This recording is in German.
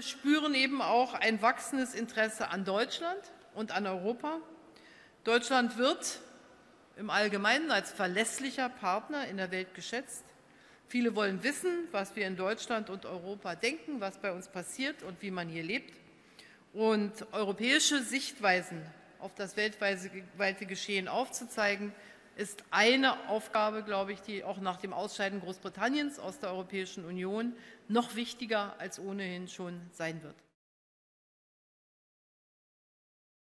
wir spüren eben auch ein wachsendes Interesse an Deutschland und an Europa. Deutschland wird im Allgemeinen als verlässlicher Partner in der Welt geschätzt. Viele wollen wissen, was wir in Deutschland und Europa denken, was bei uns passiert und wie man hier lebt. Und europäische Sichtweisen auf das weltweite Geschehen aufzuzeigen, ist eine Aufgabe, glaube ich, die auch nach dem Ausscheiden Großbritanniens aus der Europäischen Union noch wichtiger als ohnehin schon sein wird.